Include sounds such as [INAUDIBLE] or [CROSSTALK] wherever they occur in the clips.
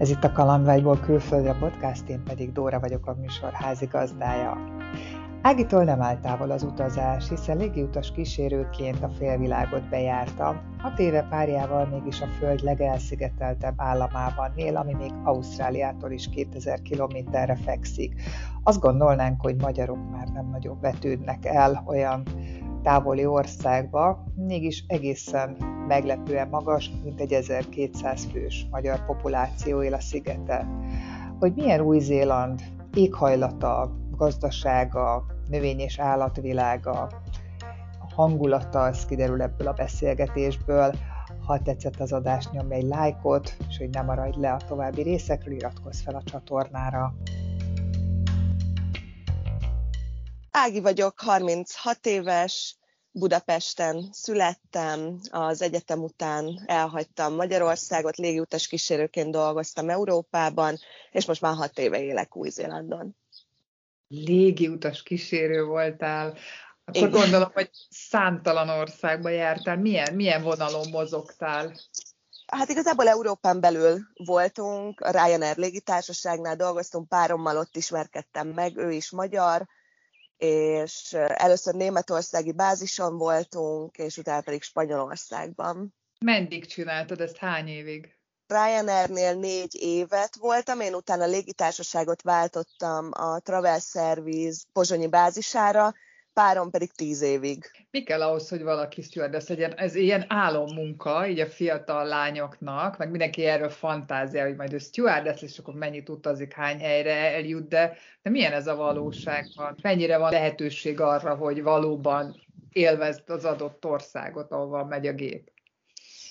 Ez itt a Kalandvágyból külföldre podcast, én pedig Dóra vagyok a műsor házigazdája. Ágitól nem állt távol az utazás, hiszen légiutas kísérőként a félvilágot bejárta, hat éve párjával mégis a föld legelszigeteltebb államában él, ami még Ausztráliától is 2000 kilométerre fekszik. Azt gondolnánk, hogy magyarok már nem nagyon vetődnek el olyan távoli országba, mégis egészen meglepően magas, mint egy 1200 fős magyar populáció él a szigeten. Hogy milyen Új-Zéland éghajlata, gazdasága, növény- és állatvilága, hangulata, az kiderül ebből a beszélgetésből. Ha tetszett az adás, nyomj egy lájkot, és hogy ne maradj le a további részekről, iratkozz fel a csatornára. Ági vagyok, 36 éves, Budapesten születtem, az egyetem után elhagytam Magyarországot, légiutas kísérőként dolgoztam Európában, és most már hat éve élek Új-Zélandon. Légiutas kísérő voltál, akkor Igen. gondolom, hogy számtalan országba jártál. Milyen, milyen vonalon mozogtál? Hát igazából Európán belül voltunk, a Ryanair légitársaságnál dolgoztunk, párommal ott ismerkedtem meg, ő is magyar, és először németországi bázison voltunk, és utána pedig Spanyolországban. Meddig csináltad ezt, hány évig? Ryanairnél négy évet voltam, én utána légitársaságot váltottam a Travel Service pozsonyi bázisára, párom pedig tíz évig. Mi kell ahhoz, hogy valaki stewardess legyen? Ez ilyen álommunka, így a fiatal lányoknak, meg mindenki erről fantázia, hogy majd ő stewardess, és akkor mennyit utazik, hány helyre eljut, de, de milyen ez a valóságban? Mennyire van lehetőség arra, hogy valóban élvezd az adott országot, ahova megy a gép?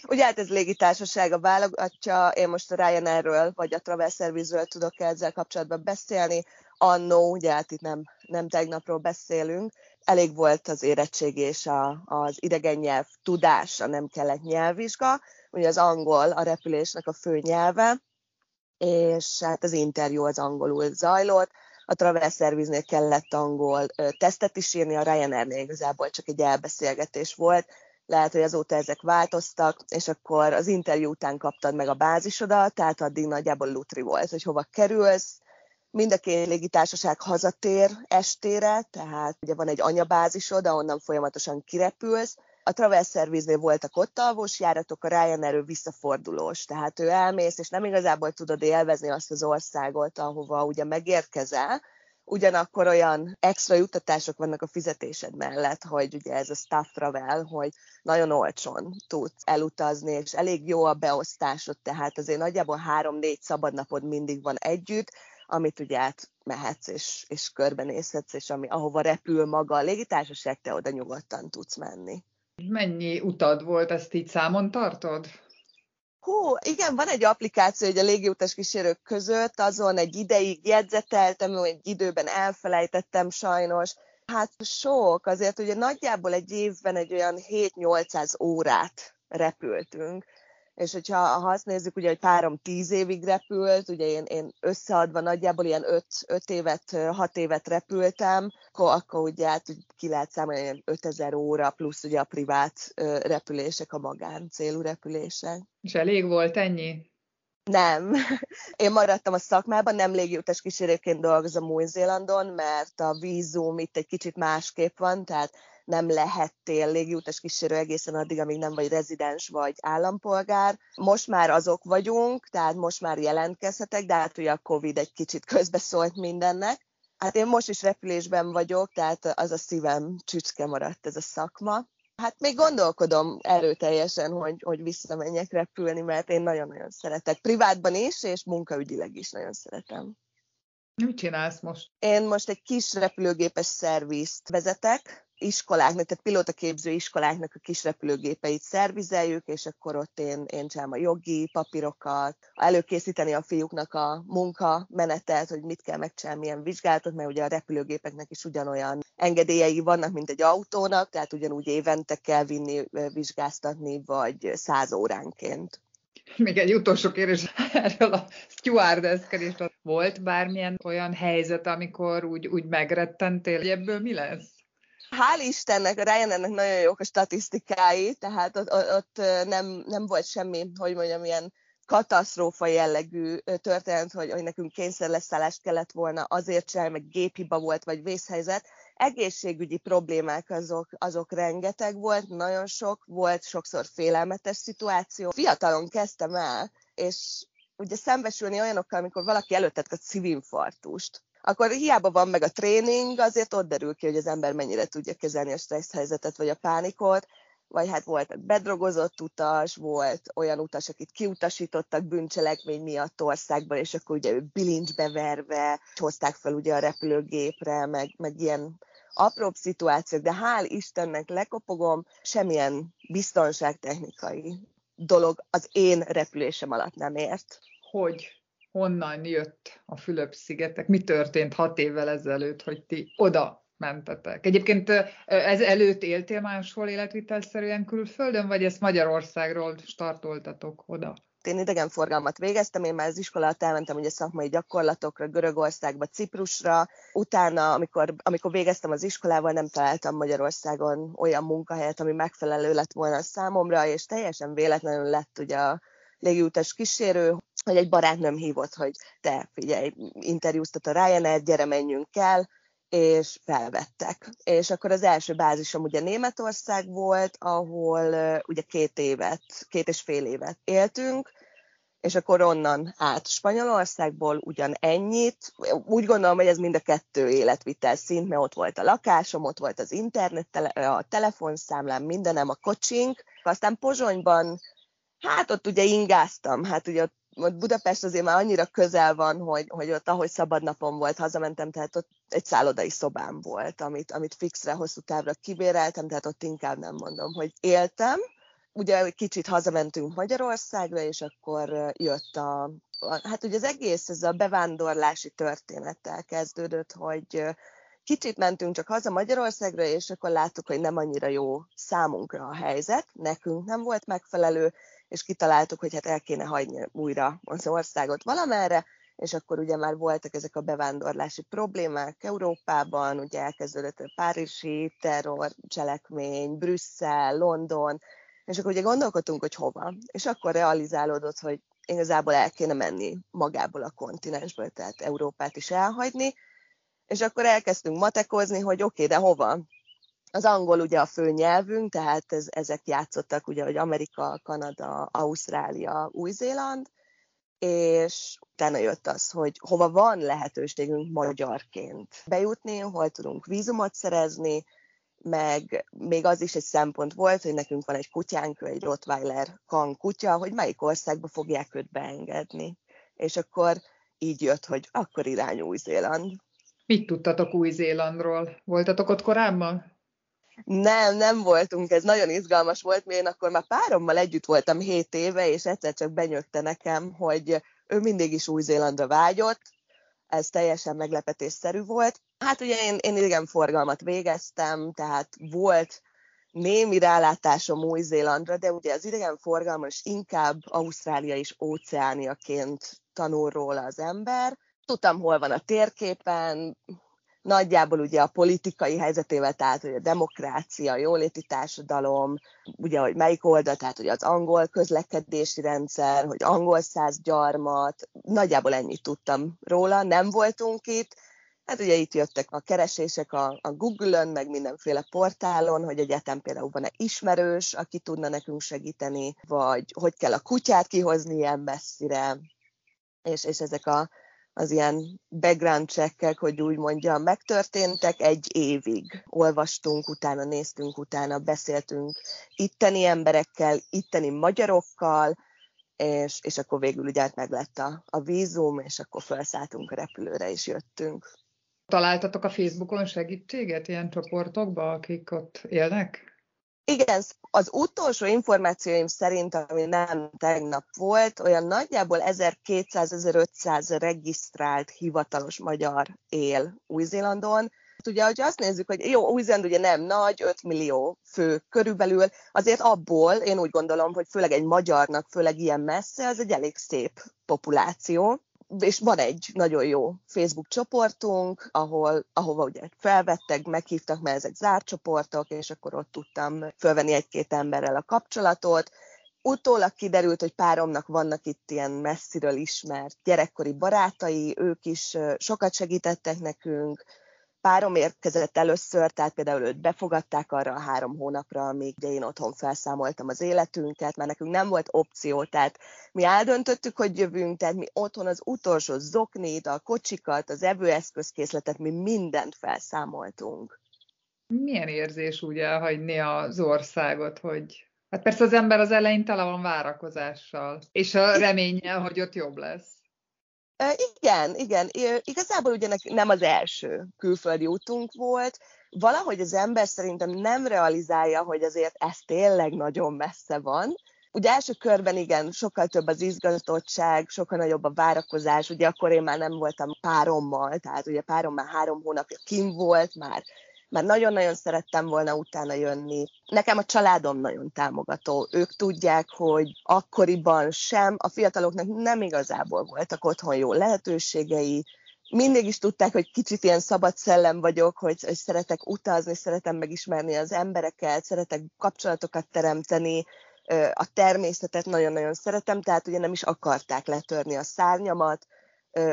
Ugye hát ez légitársasága válogatja, én most a Ryanairről vagy a Travel Service-ről tudok ezzel kapcsolatban beszélni, annó, ugye hát itt nem, nem tegnapról beszélünk, elég volt az érettség és a, az idegen nyelv tudása, nem kellett nyelvvizsga, ugye az angol a repülésnek a fő nyelve, és hát az interjú az angolul zajlott, a Travel Service-nél kellett angol tesztet is írni, a Ryanair-nél igazából csak egy elbeszélgetés volt, lehet, hogy azóta ezek változtak, és akkor az interjú után kaptad meg a bázisodat, tehát addig nagyjából lutri volt, hogy hova kerülsz, Mind a két légitársaság hazatér estére, tehát ugye van egy anyabázisod, ahonnan folyamatosan kirepülsz. A Travel Service-nél voltak ott alvós járatok, a Ryanair visszafordulós, tehát ő elmész, és nem igazából tudod élvezni azt az országot, ahova ugye megérkezel, ugyanakkor olyan extra juttatások vannak a fizetésed mellett, hogy ugye ez a staff travel, hogy nagyon olcsón tudsz elutazni, és elég jó a beosztásod, tehát azért nagyjából három-négy szabadnapod mindig van együtt, amit ugye átmehetsz és, és körbenézhetsz, és ami, ahova repül maga a légitársaság, te oda nyugodtan tudsz menni. Mennyi utad volt, ezt így számon tartod? Hú, igen, van egy applikáció hogy a légiutas kísérők között, azon egy ideig jegyzeteltem, egy időben elfelejtettem sajnos. Hát sok, azért ugye nagyjából egy évben egy olyan 7-800 órát repültünk és hogyha ha azt nézzük, ugye, hogy párom tíz évig repült, ugye én, én összeadva nagyjából ilyen öt, öt évet, hat évet repültem, akkor, akkor ugye hát ki lehet számolni ilyen 5000 óra, plusz ugye a privát repülések, a magán célú repülések. És elég volt ennyi? Nem. [LAUGHS] Én maradtam a szakmában, nem légiutas kísérőként dolgozom Új-Zélandon, mert a vízum itt egy kicsit másképp van, tehát nem lehettél légiutas kísérő egészen addig, amíg nem vagy rezidens vagy állampolgár. Most már azok vagyunk, tehát most már jelentkezhetek, de hát ugye a Covid egy kicsit közbeszólt mindennek. Hát én most is repülésben vagyok, tehát az a szívem csücske maradt ez a szakma. Hát még gondolkodom erőteljesen, hogy, hogy visszamenjek repülni, mert én nagyon-nagyon szeretek. Privátban is, és munkaügyileg is nagyon szeretem. Mit csinálsz most? Én most egy kis repülőgépes szervizt vezetek, iskoláknak, tehát pilótaképző iskoláknak a kis repülőgépeit szervizeljük, és akkor ott én, én csinálom a jogi papírokat, előkészíteni a fiúknak a munka menetet, hogy mit kell megcsinálni, milyen vizsgálatot, mert ugye a repülőgépeknek is ugyanolyan engedélyei vannak, mint egy autónak, tehát ugyanúgy évente kell vinni, vizsgáztatni, vagy száz óránként. Még egy utolsó kérdés erről a stewardesskedésről. Volt bármilyen olyan helyzet, amikor úgy, úgy megrettentél, hogy ebből mi lesz? Hál' Istennek, a Ryanairnek nagyon jók a statisztikái, tehát ott, ott nem, nem volt semmi, hogy mondjam, ilyen katasztrófa jellegű történet, hogy, hogy nekünk kényszerleszállást kellett volna azért csinálni, meg géphiba volt, vagy vészhelyzet. Egészségügyi problémák azok, azok rengeteg volt, nagyon sok volt, sokszor félelmetes szituáció. Fiatalon kezdtem el, és ugye szembesülni olyanokkal, amikor valaki előttet a szívinfarktust, akkor hiába van meg a tréning, azért ott derül ki, hogy az ember mennyire tudja kezelni a stressz helyzetet vagy a pánikot, vagy hát volt bedrogozott utas, volt olyan utas, akit kiutasítottak bűncselekmény miatt országban, és akkor ugye ő bilincsbe verve hozták fel ugye a repülőgépre, meg, meg ilyen apróbb szituációk, de hál' Istennek lekopogom, semmilyen biztonságtechnikai dolog az én repülésem alatt nem ért. Hogy honnan jött a Fülöp-szigetek? Mi történt hat évvel ezelőtt, hogy ti oda mentetek. Egyébként ez előtt éltél máshol életvitelszerűen külföldön, vagy ezt Magyarországról startoltatok oda? Én idegenforgalmat végeztem, én már az iskolát elmentem ugye szakmai gyakorlatokra, Görögországba, Ciprusra. Utána, amikor, amikor végeztem az iskolával, nem találtam Magyarországon olyan munkahelyet, ami megfelelő lett volna a számomra, és teljesen véletlenül lett ugye a légiutas kísérő, hogy egy barátnőm hívott, hogy te figyelj, interjúztat a Ryanair, gyere, menjünk el és felvettek. És akkor az első bázisom ugye Németország volt, ahol ugye két évet, két és fél évet éltünk, és akkor onnan át Spanyolországból ugyan ennyit. Úgy gondolom, hogy ez mind a kettő életvitel szint, mert ott volt a lakásom, ott volt az internet, a telefonszámlám, mindenem, a kocsink. Aztán Pozsonyban, hát ott ugye ingáztam, hát ugye ott Budapest azért már annyira közel van, hogy, hogy ott, ahogy szabad napom volt, hazamentem, tehát ott egy szállodai szobám volt, amit, amit fixre, hosszú távra kibéreltem, tehát ott inkább nem mondom, hogy éltem. Ugye kicsit hazamentünk Magyarországra, és akkor jött a, a hát ugye az egész ez a bevándorlási történettel kezdődött, hogy kicsit mentünk csak haza Magyarországra, és akkor láttuk, hogy nem annyira jó számunkra a helyzet, nekünk nem volt megfelelő, és kitaláltuk, hogy hát el kéne hagyni újra az országot valamerre, és akkor ugye már voltak ezek a bevándorlási problémák Európában, ugye elkezdődött a párizsi terror, cselekmény, Brüsszel, London, és akkor ugye gondolkodtunk, hogy hova. És akkor realizálódott, hogy igazából el kéne menni magából a kontinensből, tehát Európát is elhagyni, és akkor elkezdtünk matekozni, hogy oké, okay, de hova? Az angol ugye a fő nyelvünk, tehát ez, ezek játszottak ugye, hogy Amerika, Kanada, Ausztrália, Új-Zéland, és utána jött az, hogy hova van lehetőségünk magyarként bejutni, hol tudunk vízumot szerezni, meg még az is egy szempont volt, hogy nekünk van egy kutyánk, egy Rottweiler kan kutya, hogy melyik országba fogják őt beengedni. És akkor így jött, hogy akkor irány Új-Zéland. Mit tudtatok Új-Zélandról? Voltatok ott korábban? Nem, nem voltunk, ez nagyon izgalmas volt, mert én akkor már párommal együtt voltam 7 éve, és egyszer csak benyögte nekem, hogy ő mindig is Új-Zélandra vágyott, ez teljesen meglepetésszerű volt. Hát ugye én, én idegenforgalmat végeztem, tehát volt némi rálátásom Új-Zélandra, de ugye az idegenforgalma is inkább Ausztrália és óceániaként tanul róla az ember. Tudtam, hol van a térképen, nagyjából ugye a politikai helyzetével, tehát hogy a demokrácia, a jóléti társadalom, ugye, hogy melyik oldal, tehát hogy az angol közlekedési rendszer, hogy angol száz gyarmat, nagyjából ennyit tudtam róla, nem voltunk itt, Hát ugye itt jöttek a keresések a, a Google-ön, meg mindenféle portálon, hogy egyetem például van-e ismerős, aki tudna nekünk segíteni, vagy hogy kell a kutyát kihozni ilyen messzire, és, és ezek a, az ilyen background checkek, hogy úgy mondjam, megtörténtek egy évig. Olvastunk, utána néztünk, utána beszéltünk itteni emberekkel, itteni magyarokkal, és, és akkor végül ugye meg lett a, a vízum, és akkor felszálltunk a repülőre, és jöttünk. Találtatok a Facebookon segítséget ilyen csoportokba, akik ott élnek? Igen, az utolsó információim szerint, ami nem tegnap volt, olyan nagyjából 1200-1500 regisztrált hivatalos magyar él Új-Zélandon. Ugye, hogy azt nézzük, hogy jó, Új-Zéland ugye nem nagy, 5 millió fő körülbelül, azért abból én úgy gondolom, hogy főleg egy magyarnak, főleg ilyen messze, az egy elég szép populáció és van egy nagyon jó Facebook csoportunk, ahol, ahova ugye felvettek, meghívtak, mert ezek zárt csoportok, és akkor ott tudtam fölvenni egy-két emberrel a kapcsolatot, Utólag kiderült, hogy páromnak vannak itt ilyen messziről ismert gyerekkori barátai, ők is sokat segítettek nekünk, párom érkezett először, tehát például őt befogadták arra a három hónapra, amíg én otthon felszámoltam az életünket, mert nekünk nem volt opció, tehát mi eldöntöttük, hogy jövünk, tehát mi otthon az utolsó zoknit, a kocsikat, az evőeszközkészletet, mi mindent felszámoltunk. Milyen érzés úgy elhagyni az országot, hogy Hát persze az ember az elején tele van várakozással, és a reménnyel, hogy ott jobb lesz. Igen, igen. Igazából ugye nem az első külföldi útunk volt. Valahogy az ember szerintem nem realizálja, hogy azért ez tényleg nagyon messze van. Ugye első körben igen, sokkal több az izgatottság, sokkal nagyobb a várakozás, ugye akkor én már nem voltam párommal, tehát ugye párom már három hónapja kim volt, már már nagyon-nagyon szerettem volna utána jönni. Nekem a családom nagyon támogató. Ők tudják, hogy akkoriban sem, a fiataloknak nem igazából voltak otthon jó lehetőségei, mindig is tudták, hogy kicsit ilyen szabad szellem vagyok, hogy, hogy szeretek utazni, szeretem megismerni az embereket, szeretek kapcsolatokat teremteni, a természetet nagyon-nagyon szeretem, tehát ugye nem is akarták letörni a szárnyamat,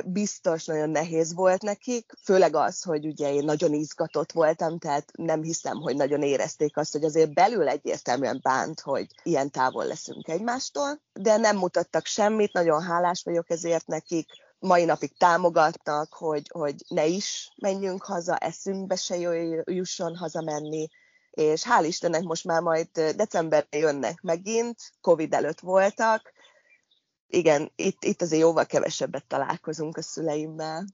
biztos nagyon nehéz volt nekik, főleg az, hogy ugye én nagyon izgatott voltam, tehát nem hiszem, hogy nagyon érezték azt, hogy azért belül egyértelműen bánt, hogy ilyen távol leszünk egymástól, de nem mutattak semmit, nagyon hálás vagyok ezért nekik, mai napig támogatnak, hogy, hogy ne is menjünk haza, eszünkbe se jusson hazamenni, és hál' Istennek most már majd decemberben jönnek megint, Covid előtt voltak, igen, itt, itt azért jóval kevesebbet találkozunk a szüleimmel.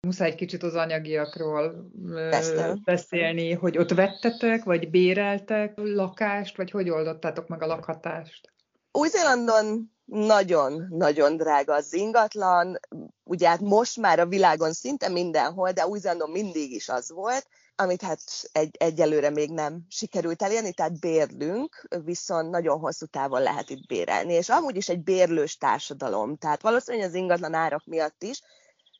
Muszáj egy kicsit az anyagiakról Persze. beszélni, hogy ott vettetek, vagy béreltek lakást, vagy hogy oldottátok meg a lakhatást? Új-Zélandon nagyon-nagyon drága az ingatlan. Ugye hát most már a világon szinte mindenhol, de Új-Zélandon mindig is az volt amit hát egy, egyelőre még nem sikerült elérni, tehát bérlünk, viszont nagyon hosszú távon lehet itt bérelni. És amúgy is egy bérlős társadalom, tehát valószínűleg az ingatlan árak miatt is,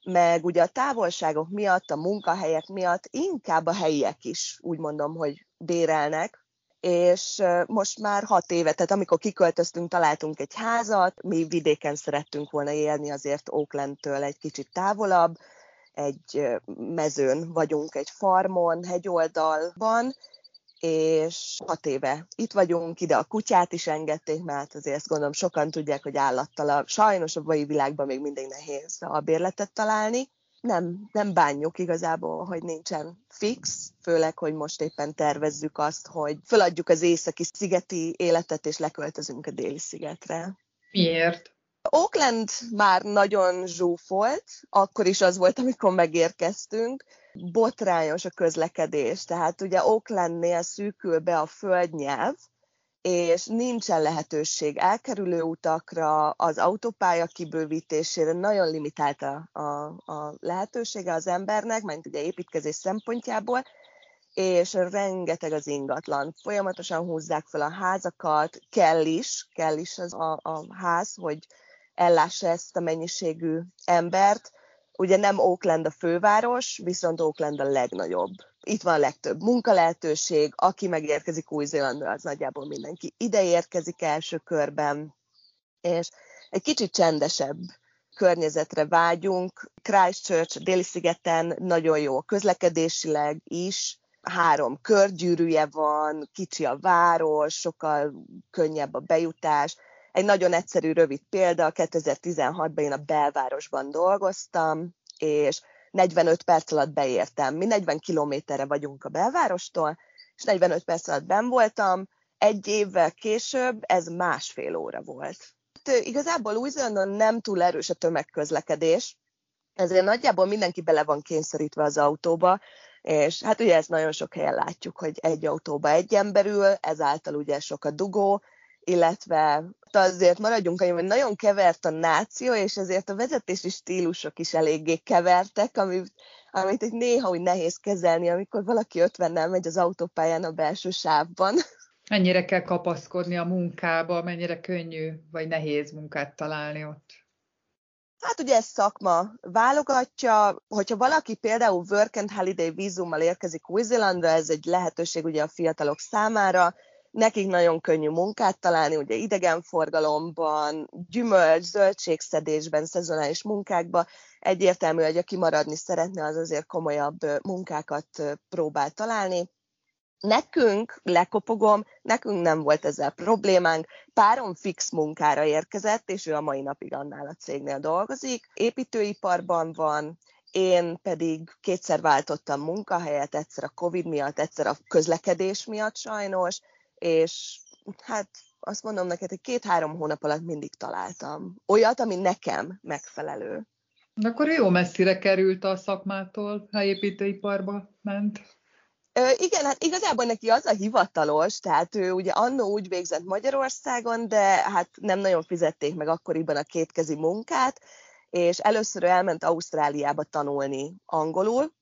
meg ugye a távolságok miatt, a munkahelyek miatt inkább a helyiek is úgy mondom, hogy bérelnek, és most már hat éve, tehát amikor kiköltöztünk, találtunk egy házat, mi vidéken szerettünk volna élni, azért Oaklandtől egy kicsit távolabb, egy mezőn vagyunk, egy farmon, hegyoldalban, és hat éve itt vagyunk, ide a kutyát is engedték, mert azért ezt gondolom sokan tudják, hogy állattal sajnos a mai világban még mindig nehéz a bérletet találni. Nem, nem bánjuk igazából, hogy nincsen fix, főleg, hogy most éppen tervezzük azt, hogy feladjuk az északi szigeti életet, és leköltözünk a déli szigetre. Miért? Oakland már nagyon zsúfolt, akkor is az volt, amikor megérkeztünk. Botrányos a közlekedés, tehát ugye Oaklandnél szűkül be a földnyelv, és nincsen lehetőség elkerülő utakra, az autópálya kibővítésére, nagyon limitált a, a, a lehetősége az embernek, mert ugye építkezés szempontjából, és rengeteg az ingatlan. Folyamatosan húzzák fel a házakat, kell is, kell is az a, a ház, hogy ellássa ezt a mennyiségű embert. Ugye nem Oakland a főváros, viszont Oakland a legnagyobb. Itt van a legtöbb munkalehetőség, aki megérkezik Új-Zélandra, az nagyjából mindenki ide érkezik első körben, és egy kicsit csendesebb környezetre vágyunk. Christchurch, Déli-szigeten nagyon jó közlekedésileg is, három körgyűrűje van, kicsi a város, sokkal könnyebb a bejutás, egy nagyon egyszerű, rövid példa, 2016-ban én a belvárosban dolgoztam, és 45 perc alatt beértem. Mi 40 kilométerre vagyunk a belvárostól, és 45 perc alatt ben voltam, egy évvel később ez másfél óra volt. Igazából új nem túl erős a tömegközlekedés, ezért nagyjából mindenki bele van kényszerítve az autóba, és hát ugye ezt nagyon sok helyen látjuk, hogy egy autóba egy ember ül, ezáltal ugye sok a dugó, illetve azért maradjunk annyi, hogy nagyon kevert a náció, és ezért a vezetési stílusok is eléggé kevertek, amit, amit egy néha úgy nehéz kezelni, amikor valaki 50-nel megy az autópályán a belső sávban. Mennyire kell kapaszkodni a munkába, mennyire könnyű vagy nehéz munkát találni ott? Hát ugye ez szakma válogatja, hogyha valaki például Work and Holiday vízummal érkezik Új-Zélandra, ez egy lehetőség ugye a fiatalok számára, nekik nagyon könnyű munkát találni, ugye idegenforgalomban, gyümölcs, zöldségszedésben, szezonális munkákban. Egyértelmű, hogy aki maradni szeretne, az azért komolyabb munkákat próbál találni. Nekünk, lekopogom, nekünk nem volt ezzel problémánk. Párom fix munkára érkezett, és ő a mai napig annál a cégnél dolgozik. Építőiparban van, én pedig kétszer váltottam munkahelyet, egyszer a Covid miatt, egyszer a közlekedés miatt sajnos, és hát azt mondom neked, hogy két-három hónap alatt mindig találtam. Olyat, ami nekem megfelelő. De akkor jó messzire került a szakmától, ha építőiparba ment. Ö, igen, hát igazából neki az a hivatalos, tehát ő ugye annó úgy végzett Magyarországon, de hát nem nagyon fizették meg akkoriban a kétkezi munkát, és először elment Ausztráliába tanulni angolul,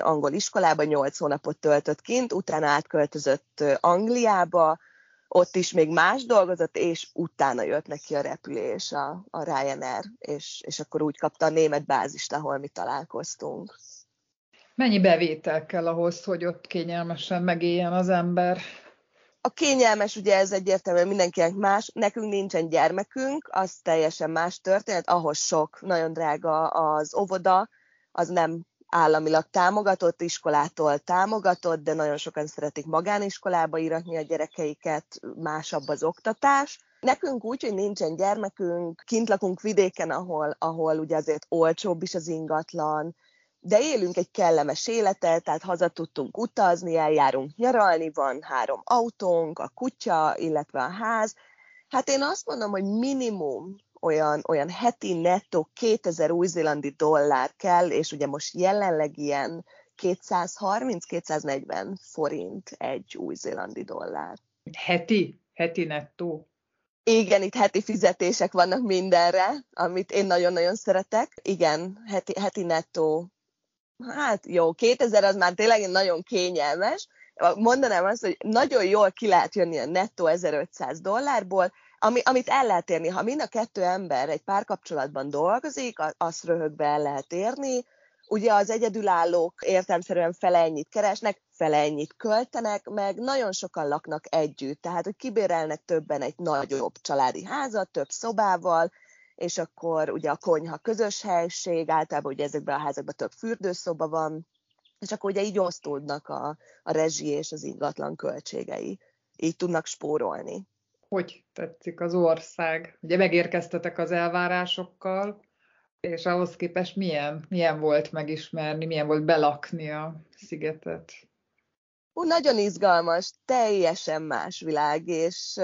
angol iskolába, 8 hónapot töltött kint, utána átköltözött Angliába, ott is még más dolgozott, és utána jött neki a repülés, a, a Ryanair, és, és akkor úgy kapta a német bázist, ahol mi találkoztunk. Mennyi bevétel kell ahhoz, hogy ott kényelmesen megéljen az ember? A kényelmes, ugye ez egyértelműen mindenkinek más, nekünk nincsen gyermekünk, az teljesen más történet, ahhoz sok, nagyon drága az óvoda, az nem államilag támogatott, iskolától támogatott, de nagyon sokan szeretik magániskolába iratni a gyerekeiket, másabb az oktatás. Nekünk úgy, hogy nincsen gyermekünk, kint lakunk vidéken, ahol, ahol ugye azért olcsóbb is az ingatlan, de élünk egy kellemes életet, tehát haza tudtunk utazni, eljárunk nyaralni, van három autónk, a kutya, illetve a ház. Hát én azt mondom, hogy minimum olyan, olyan heti nettó 2000 új-zélandi dollár kell, és ugye most jelenleg ilyen 230-240 forint egy új-zélandi dollár. Heti? Heti nettó? Igen, itt heti fizetések vannak mindenre, amit én nagyon-nagyon szeretek. Igen, heti, heti nettó hát jó, 2000 az már tényleg nagyon kényelmes. Mondanám azt, hogy nagyon jól ki lehet jönni a nettó 1500 dollárból, ami, amit el lehet érni. Ha mind a kettő ember egy párkapcsolatban dolgozik, azt röhögbe el lehet érni. Ugye az egyedülállók értelmszerűen fele ennyit keresnek, fele ennyit költenek, meg nagyon sokan laknak együtt. Tehát, hogy kibérelnek többen egy nagyobb családi házat, több szobával, és akkor ugye a konyha közös helység, általában ugye ezekben a házakban több fürdőszoba van, és akkor ugye így osztódnak a, a rezsi és az ingatlan költségei. Így tudnak spórolni. Hogy tetszik az ország? Ugye megérkeztetek az elvárásokkal, és ahhoz képest milyen, milyen volt megismerni, milyen volt belakni a szigetet? Ú, nagyon izgalmas, teljesen más világ, és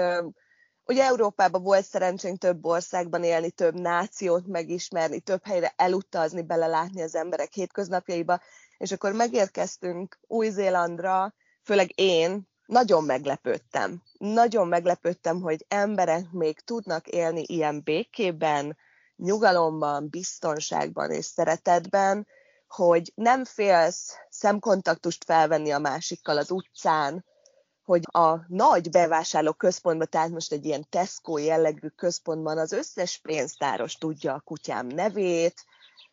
Ugye Európában volt szerencsénk több országban élni, több nációt megismerni, több helyre elutazni, belelátni az emberek hétköznapjaiba, és akkor megérkeztünk Új-Zélandra, főleg én, nagyon meglepődtem. Nagyon meglepődtem, hogy emberek még tudnak élni ilyen békében, nyugalomban, biztonságban és szeretetben, hogy nem félsz szemkontaktust felvenni a másikkal az utcán, hogy a nagy bevásárló központban, tehát most egy ilyen Tesco jellegű központban az összes pénztáros tudja a kutyám nevét,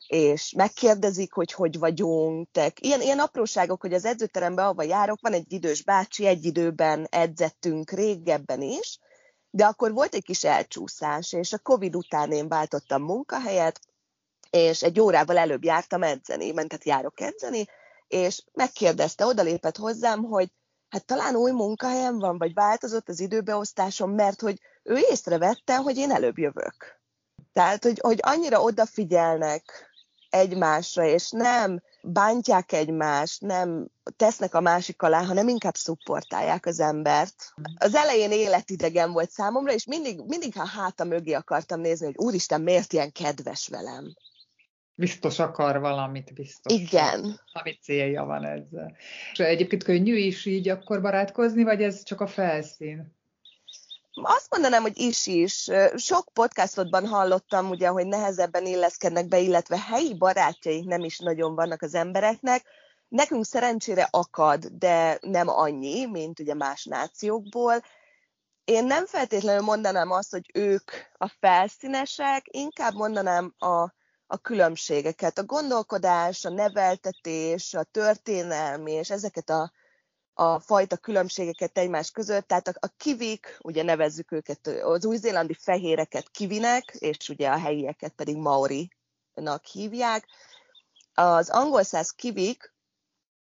és megkérdezik, hogy hogy vagyunk. Ilyen, ilyen apróságok, hogy az edzőterembe, ahova járok, van egy idős bácsi, egy időben edzettünk régebben is, de akkor volt egy kis elcsúszás, és a Covid után én váltottam munkahelyet, és egy órával előbb jártam edzeni, mert járok edzeni, és megkérdezte, odalépett hozzám, hogy hát talán új munkahelyem van, vagy változott az időbeosztásom, mert hogy ő észrevette, hogy én előbb jövök. Tehát, hogy, hogy annyira odafigyelnek egymásra, és nem bántják egymást, nem tesznek a másik alá, hanem inkább szupportálják az embert. Az elején életidegen volt számomra, és mindig, mindig ha háta mögé akartam nézni, hogy úristen, miért ilyen kedves velem. Biztos akar valamit, biztos. Igen. Ami célja van ezzel. És egyébként könnyű is így akkor barátkozni, vagy ez csak a felszín? Azt mondanám, hogy is is. Sok podcastodban hallottam, ugye, hogy nehezebben illeszkednek be, illetve helyi barátjaik nem is nagyon vannak az embereknek. Nekünk szerencsére akad, de nem annyi, mint ugye más nációkból. Én nem feltétlenül mondanám azt, hogy ők a felszínesek, inkább mondanám a a különbségeket, a gondolkodás, a neveltetés, a történelmi, és ezeket a a fajta különbségeket egymás között, tehát a, a kivik, ugye nevezzük őket, az új-zélandi fehéreket kivinek, és ugye a helyieket pedig maori-nak hívják. Az angol száz kivik,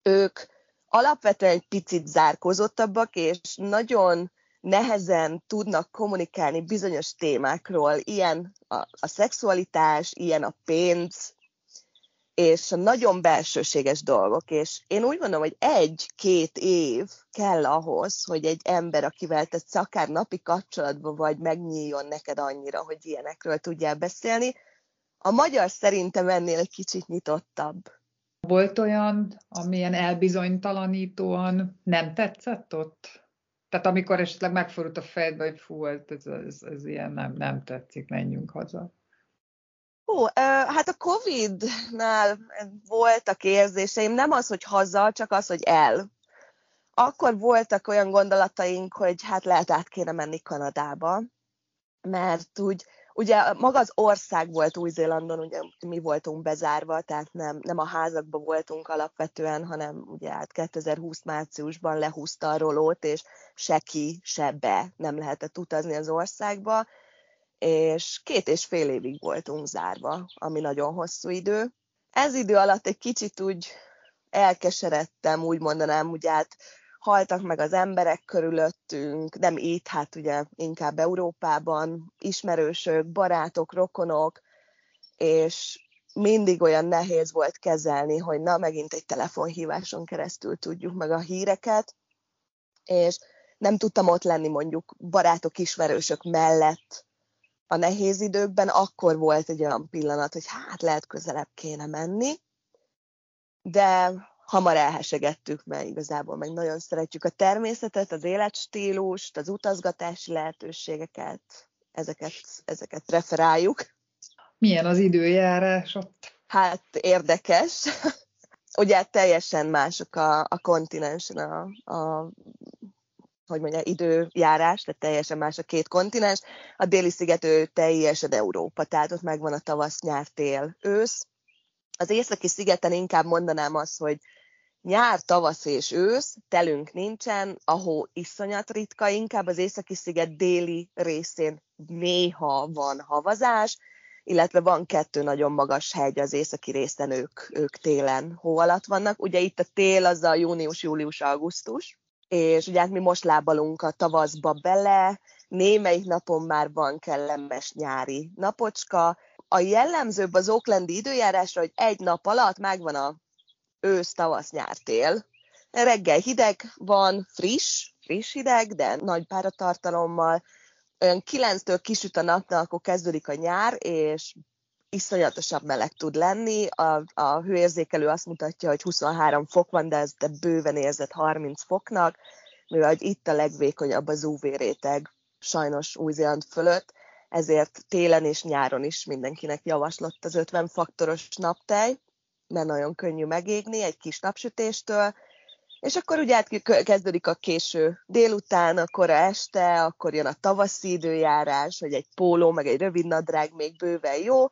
ők alapvetően egy picit zárkózottabbak, és nagyon nehezen tudnak kommunikálni bizonyos témákról, ilyen a, a szexualitás, ilyen a pénz, és nagyon belsőséges dolgok, és én úgy mondom, hogy egy-két év kell ahhoz, hogy egy ember, akivel te akár napi kapcsolatban vagy, megnyíljon neked annyira, hogy ilyenekről tudjál beszélni. A magyar szerintem ennél egy kicsit nyitottabb. Volt olyan, amilyen elbizonytalanítóan nem tetszett ott? Tehát amikor esetleg megfordult a fejedbe, hogy fú, ez, ez, ez, ez ilyen nem, nem tetszik, menjünk haza. Hú, hát a Covid-nál voltak érzéseim, nem az, hogy haza, csak az, hogy el. Akkor voltak olyan gondolataink, hogy hát lehet át kéne menni Kanadába, mert úgy, ugye maga az ország volt Új-Zélandon, ugye mi voltunk bezárva, tehát nem, nem a házakban voltunk alapvetően, hanem ugye hát 2020 márciusban lehúzta a rolót, és se ki, se be nem lehetett utazni az országba, és két és fél évig voltunk zárva, ami nagyon hosszú idő. Ez idő alatt egy kicsit úgy elkeseredtem, úgy mondanám, ugye hát haltak meg az emberek körülöttünk, nem itt, hát ugye inkább Európában, ismerősök, barátok, rokonok, és mindig olyan nehéz volt kezelni, hogy na, megint egy telefonhíváson keresztül tudjuk meg a híreket, és nem tudtam ott lenni mondjuk barátok, ismerősök mellett, a nehéz időkben akkor volt egy olyan pillanat, hogy hát lehet közelebb kéne menni, de hamar elhesegettük, mert igazából meg nagyon szeretjük a természetet, az életstílust, az utazgatási lehetőségeket, ezeket, ezeket referáljuk. Milyen az időjárás ott? Hát érdekes. [LAUGHS] Ugye teljesen mások a, a kontinensen a, a hogy mondja, időjárás, tehát teljesen más a két kontinens. A déli sziget ő teljesen Európa, tehát ott megvan a tavasz, nyár, tél, ősz. Az északi szigeten inkább mondanám azt, hogy nyár, tavasz és ősz, telünk nincsen, ahol iszonyat ritka, inkább az északi sziget déli részén néha van havazás, illetve van kettő nagyon magas hegy az északi részen, ők, ők télen hó alatt vannak. Ugye itt a tél az a június, július, augusztus, és ugye hát mi most lábalunk a tavaszba bele, némelyik napon már van kellemes nyári napocska. A jellemzőbb az Oaklandi időjárásra, hogy egy nap alatt megvan a ősz, tavasz, nyár, tél. Reggel hideg van, friss, friss hideg, de nagy páratartalommal. Olyan kilenctől kisüt a napnak, akkor kezdődik a nyár, és iszonyatosabb meleg tud lenni. A, a hőérzékelő azt mutatja, hogy 23 fok van, de ez de bőven érzett 30 foknak, mivel itt a legvékonyabb az UV réteg, sajnos Új-Zéland fölött, ezért télen és nyáron is mindenkinek javaslott az 50 faktoros naptej, mert nagyon könnyű megégni egy kis napsütéstől, és akkor ugye kezdődik a késő délután, akkor este, akkor jön a tavaszi időjárás, hogy egy póló, meg egy rövid nadrág még bőven jó,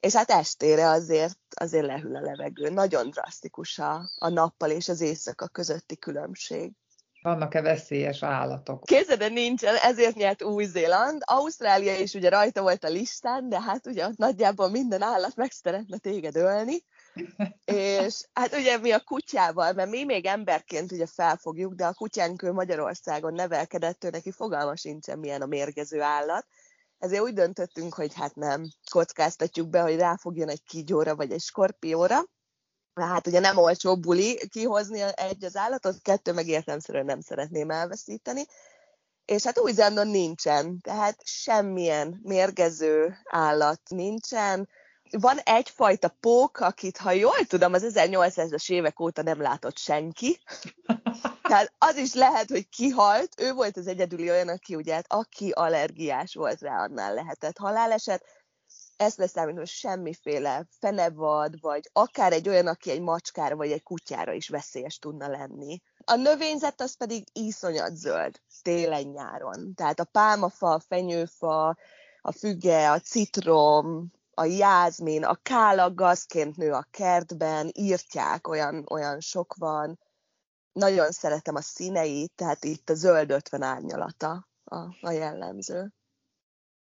és hát estére azért, azért lehűl a levegő. Nagyon drasztikus a, a nappal és az éjszaka közötti különbség. Vannak-e veszélyes állatok? Képzeld, nincsen, ezért nyert Új-Zéland. Ausztrália is ugye rajta volt a listán, de hát ugye ott nagyjából minden állat meg szeretne téged ölni. [LAUGHS] és hát ugye mi a kutyával, mert mi még emberként ugye felfogjuk, de a kutyánk ő Magyarországon nevelkedett, ő neki fogalma sincsen milyen a mérgező állat ezért úgy döntöttünk, hogy hát nem kockáztatjuk be, hogy ráfogjon egy kígyóra vagy egy skorpióra. Hát ugye nem olcsó buli kihozni egy az állatot, kettő meg értelmszerűen nem szeretném elveszíteni. És hát új zélandon nincsen, tehát semmilyen mérgező állat nincsen. Van egyfajta pók, akit, ha jól tudom, az 1800-as évek óta nem látott senki. [LAUGHS] Tehát az is lehet, hogy kihalt, ő volt az egyedüli olyan, aki ugye, hát aki allergiás volt rá, annál lehetett haláleset. Ezt leszámítva semmiféle fenevad, vagy akár egy olyan, aki egy macskára vagy egy kutyára is veszélyes tudna lenni. A növényzet az pedig iszonyat zöld, télen-nyáron. Tehát a pálmafa, a fenyőfa, a füge, a citrom, a jázmin, a kála gazként nő a kertben, írtják, olyan, olyan sok van nagyon szeretem a színeit, tehát itt a zöld 50 árnyalata a, a jellemző.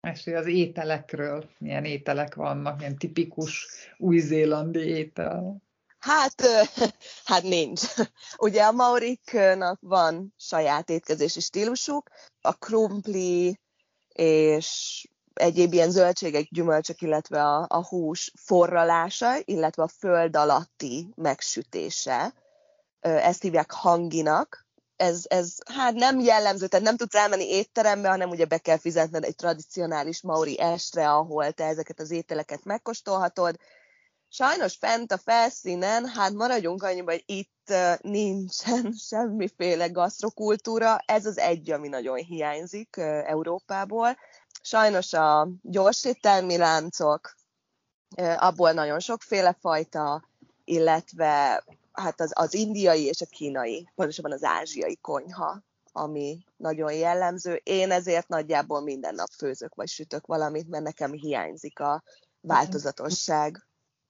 Mesélj az ételekről, milyen ételek vannak, milyen tipikus új-zélandi étel. Hát, [LAUGHS] hát nincs. [LAUGHS] Ugye a mauriknak van saját étkezési stílusuk, a krumpli és egyéb ilyen zöldségek, gyümölcsök, illetve a, a hús forralása, illetve a föld alatti megsütése. Ezt hívják hanginak. Ez, ez hát nem jellemző, tehát nem tudsz elmenni étterembe, hanem ugye be kell fizetned egy tradicionális mauri estre, ahol te ezeket az ételeket megkóstolhatod. Sajnos fent a felszínen, hát maradjunk annyiban, hogy itt nincsen [LAUGHS] semmiféle gasztrokultúra, ez az egy, ami nagyon hiányzik Európából Sajnos a gyors éttermi láncok, abból nagyon sokféle fajta, illetve hát az, az indiai és a kínai, pontosabban az ázsiai konyha, ami nagyon jellemző. Én ezért nagyjából minden nap főzök vagy sütök valamit, mert nekem hiányzik a változatosság.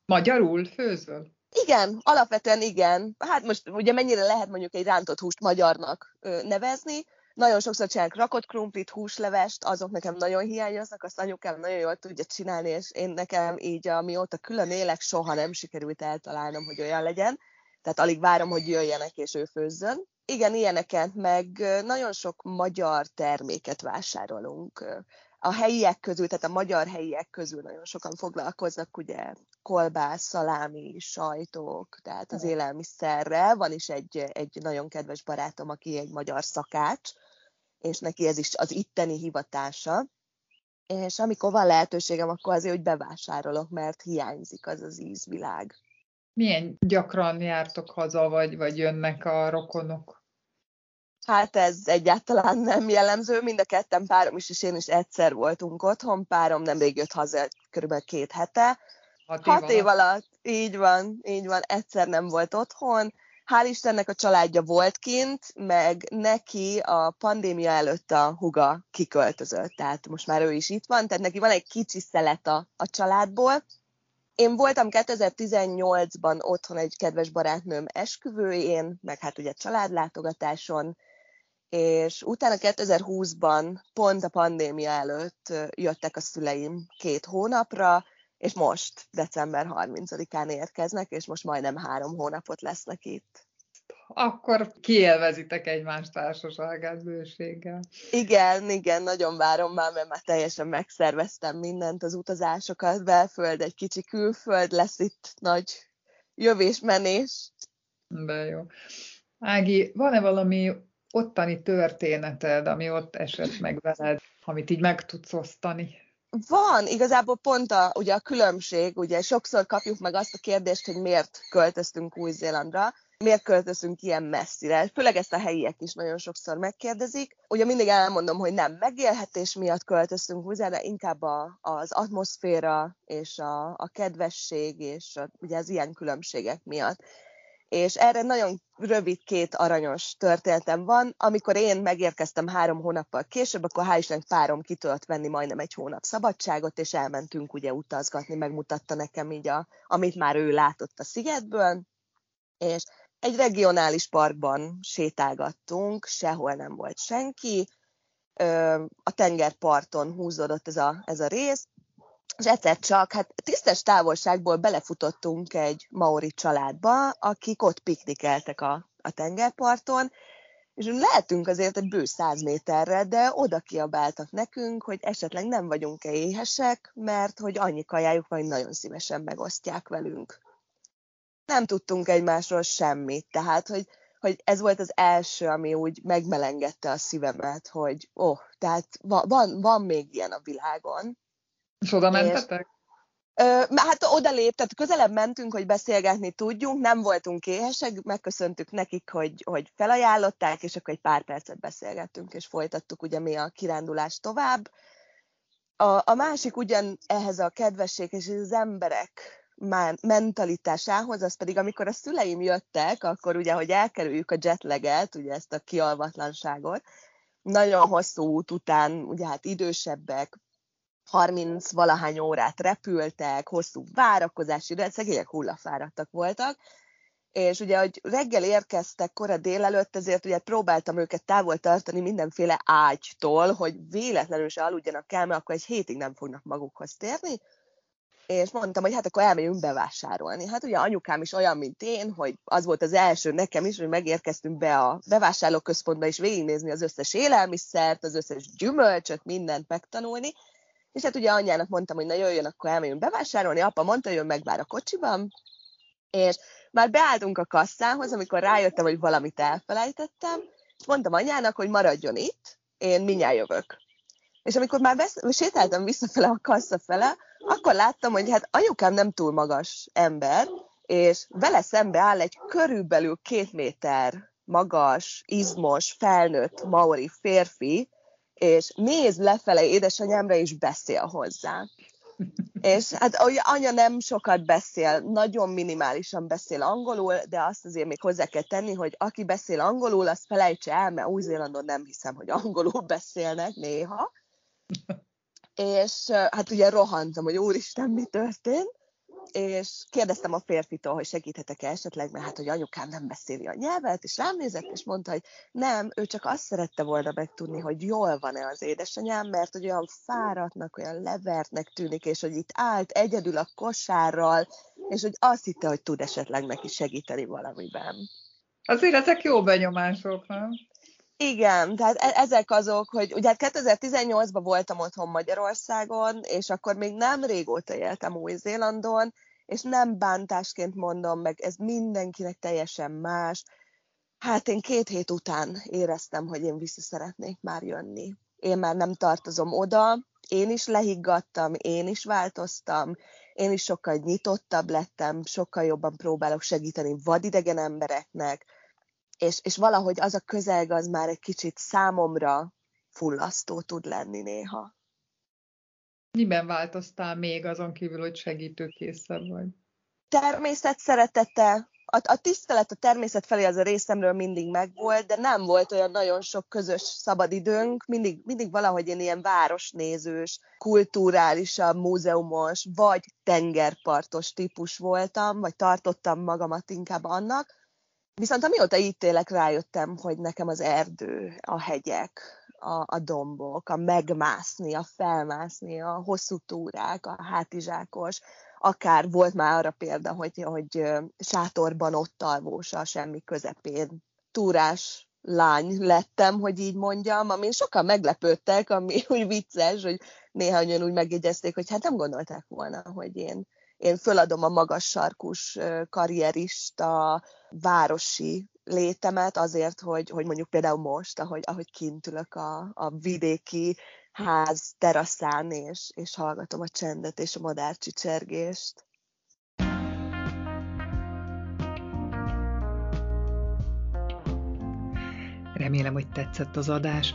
Magyarul főzöl? Igen, alapvetően igen. Hát most ugye mennyire lehet mondjuk egy rántott húst magyarnak nevezni, nagyon sokszor csinálják rakott krumplit, húslevest, azok nekem nagyon hiányoznak, azt anyukám nagyon jól tudja csinálni, és én nekem így, amióta külön élek, soha nem sikerült eltalálnom, hogy olyan legyen. Tehát alig várom, hogy jöjjenek és ő főzzön. Igen, ilyeneket, meg nagyon sok magyar terméket vásárolunk. A helyiek közül, tehát a magyar helyiek közül nagyon sokan foglalkoznak, ugye kolbász, szalámi, sajtok, tehát az élelmiszerre. Van is egy, egy nagyon kedves barátom, aki egy magyar szakács, és neki ez is az itteni hivatása. És amikor van lehetőségem, akkor azért, hogy bevásárolok, mert hiányzik az az ízvilág. Milyen gyakran jártok haza, vagy, vagy jönnek a rokonok? Hát ez egyáltalán nem jellemző. Mind a ketten párom is, és én is egyszer voltunk otthon. Párom nemrég jött haza körülbelül két hete. Hat év, Hat év alatt. alatt. Így van, így van. Egyszer nem volt otthon hál' Istennek a családja volt kint, meg neki a pandémia előtt a huga kiköltözött, tehát most már ő is itt van, tehát neki van egy kicsi szelet a, a családból. Én voltam 2018-ban otthon egy kedves barátnőm esküvőjén, meg hát ugye családlátogatáson, és utána 2020-ban, pont a pandémia előtt jöttek a szüleim két hónapra, és most december 30-án érkeznek, és most majdnem három hónapot lesznek itt. Akkor kielvezitek egymás társaságát bőséggel. Igen, igen, nagyon várom már, mert már teljesen megszerveztem mindent, az utazásokat, belföld, egy kicsi külföld, lesz itt nagy jövés-menés. De jó. Ági, van-e valami ottani történeted, ami ott esett meg veled, amit így meg tudsz osztani? Van, igazából pont a, ugye a különbség, ugye sokszor kapjuk meg azt a kérdést, hogy miért költöztünk Új-Zélandra, miért költözünk ilyen messzire. Főleg ezt a helyiek is nagyon sokszor megkérdezik. Ugye mindig elmondom, hogy nem megélhetés miatt költöztünk új de inkább a, az atmoszféra és a, a kedvesség és a, ugye az ilyen különbségek miatt és erre nagyon rövid két aranyos történetem van. Amikor én megérkeztem három hónappal később, akkor hál' Istennek párom ki tudott venni majdnem egy hónap szabadságot, és elmentünk ugye utazgatni, megmutatta nekem így, a, amit már ő látott a szigetből, és egy regionális parkban sétálgattunk, sehol nem volt senki, a tengerparton húzódott ez a, ez a rész, és egyszer csak, hát tisztes távolságból belefutottunk egy maori családba, akik ott piknikeltek a, a tengerparton, és lehetünk azért egy bő száz méterre, de oda kiabáltak nekünk, hogy esetleg nem vagyunk-e éhesek, mert hogy annyi kajájuk van, nagyon szívesen megosztják velünk. Nem tudtunk egymásról semmit, tehát, hogy, hogy ez volt az első, ami úgy megmelengette a szívemet, hogy ó, oh, tehát van, van, van még ilyen a világon. És oda mentetek? Hát oda lép, tehát közelebb mentünk, hogy beszélgetni tudjunk, nem voltunk éhesek, megköszöntük nekik, hogy, hogy felajánlották, és akkor egy pár percet beszélgettünk, és folytattuk ugye mi a kirándulás tovább. A, a másik ugyan ehhez a kedvesség és az emberek mentalitásához, az pedig amikor a szüleim jöttek, akkor ugye, hogy elkerüljük a jetleget, ugye ezt a kialvatlanságot, nagyon hosszú út után, ugye hát idősebbek, 30 valahány órát repültek, hosszú várakozási, de szegények hullafáradtak voltak, és ugye, hogy reggel érkeztek kora délelőtt, ezért ugye próbáltam őket távol tartani mindenféle ágytól, hogy véletlenül se aludjanak el, mert akkor egy hétig nem fognak magukhoz térni, és mondtam, hogy hát akkor elmegyünk bevásárolni. Hát ugye anyukám is olyan, mint én, hogy az volt az első nekem is, hogy megérkeztünk be a bevásárlóközpontba, és végignézni az összes élelmiszert, az összes gyümölcsöt, mindent megtanulni. És hát ugye anyának mondtam, hogy na jöjjön, akkor elmegyünk bevásárolni. Apa mondta, ő megvár a kocsiban, és már beálltunk a kasszához, amikor rájöttem, hogy valamit elfelejtettem, és mondtam anyának, hogy maradjon itt, én mindjárt jövök. És amikor már vesz, sétáltam visszafele a kassa fele, akkor láttam, hogy hát anyukám nem túl magas ember, és vele szembe áll egy körülbelül két méter magas, izmos, felnőtt maori férfi, és néz lefele édesanyámra, és beszél hozzá. És hát anya nem sokat beszél, nagyon minimálisan beszél angolul, de azt azért még hozzá kell tenni, hogy aki beszél angolul, azt felejtse el, mert Új-Zélandon nem hiszem, hogy angolul beszélnek néha [LAUGHS] és hát ugye rohantam, hogy úristen, mi történt, és kérdeztem a férfitól, hogy segíthetek-e esetleg, mert hát, hogy anyukám nem beszéli a nyelvet, és rám nézett, és mondta, hogy nem, ő csak azt szerette volna megtudni, hogy jól van-e az édesanyám, mert hogy olyan fáradtnak, olyan levertnek tűnik, és hogy itt állt egyedül a kosárral, és hogy azt hitte, hogy tud esetleg neki segíteni valamiben. Azért ezek jó benyomások, nem? Igen, tehát e- ezek azok, hogy ugye 2018-ban hát voltam otthon Magyarországon, és akkor még nem régóta éltem Új-Zélandon, és nem bántásként mondom meg, ez mindenkinek teljesen más. Hát én két hét után éreztem, hogy én vissza szeretnék már jönni. Én már nem tartozom oda, én is lehiggadtam, én is változtam, én is sokkal nyitottabb lettem, sokkal jobban próbálok segíteni vadidegen embereknek, és, és valahogy az a közelg az már egy kicsit számomra fullasztó tud lenni néha. Miben változtál még azon kívül, hogy segítőkészebb vagy? Természet szeretete, a, a tisztelet a természet felé az a részemről mindig megvolt, de nem volt olyan nagyon sok közös szabadidőnk, mindig, mindig valahogy én ilyen városnézős, kulturálisabb, múzeumos, vagy tengerpartos típus voltam, vagy tartottam magamat inkább annak, Viszont amióta itt élek, rájöttem, hogy nekem az erdő, a hegyek, a, a dombok, a megmászni, a felmászni, a hosszú túrák, a hátizsákos, akár volt már arra példa, hogy, hogy sátorban ott alvós a semmi közepén túrás lány lettem, hogy így mondjam, amin sokan meglepődtek, ami úgy vicces, hogy néha úgy megjegyezték, hogy hát nem gondolták volna, hogy én én föladom a magas sarkus karrierista városi létemet azért, hogy, hogy mondjuk például most, ahogy, ahogy kint ülök a, a vidéki ház teraszán, és, és hallgatom a csendet és a madárcsicsergést. Remélem, hogy tetszett az adás.